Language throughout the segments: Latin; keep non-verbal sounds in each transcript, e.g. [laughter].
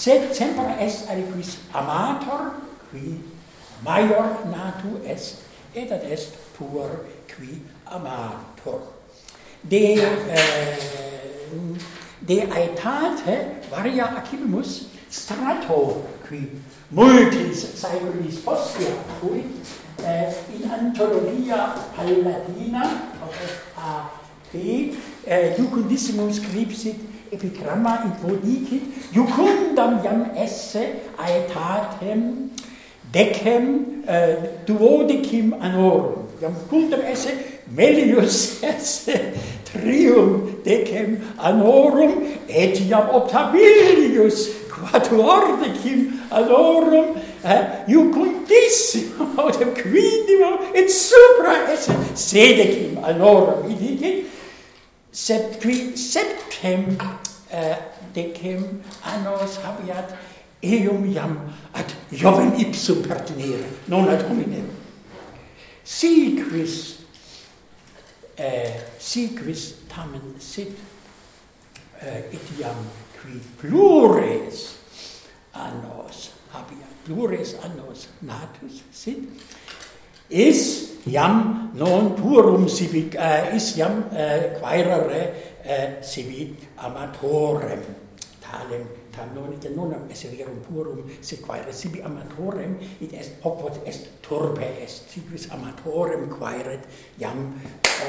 sed sempre est aliquis amator, qui maior natu est, et ad est pur qui amator. De, eh, de aetate varia acibimus strato, qui multis saeculis postea, qui eh, in antologia palladina, a P, eh, jucundissimus scripsit επικράμμα υποδίκη ιουκούνταμ iam esse aetatem decem eh, ε, duodecim anorum. Iam quundam esse melius [laughs] esse trium decem anorum et iam optabilius quatuordecim anorum eh, iucundissimum [laughs] autem quindimum et supra esse sedecim anorum. idicit septui septem uh, decem annos habiat eum iam ad jovem ipsum pertinere, non ad hominem. Si quis, eh, si quis tamen sit, eh, etiam qui plures annos habiat, plures annos natus sit, is iam non purum sibi uh, eh, is iam uh, eh, quaerere uh, eh, sibi amatorem. Talem tam non et non esse verum purum sit quaere sibi amatorem it est hoc quod est turbe est. Siquis amatorem quaeret iam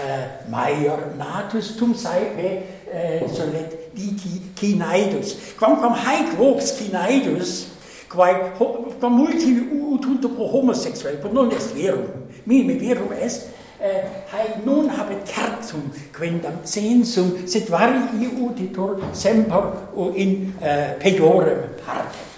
uh, maior natus tum saepe uh, solet dici cinaidus. Quam haec vox cinaidus quae quam multi utunto pro homosexuel quod non est verum minime virum est, eh, hai nun habet certum, quendam sensum sed vari iuditur semper in eh, peiorem partem.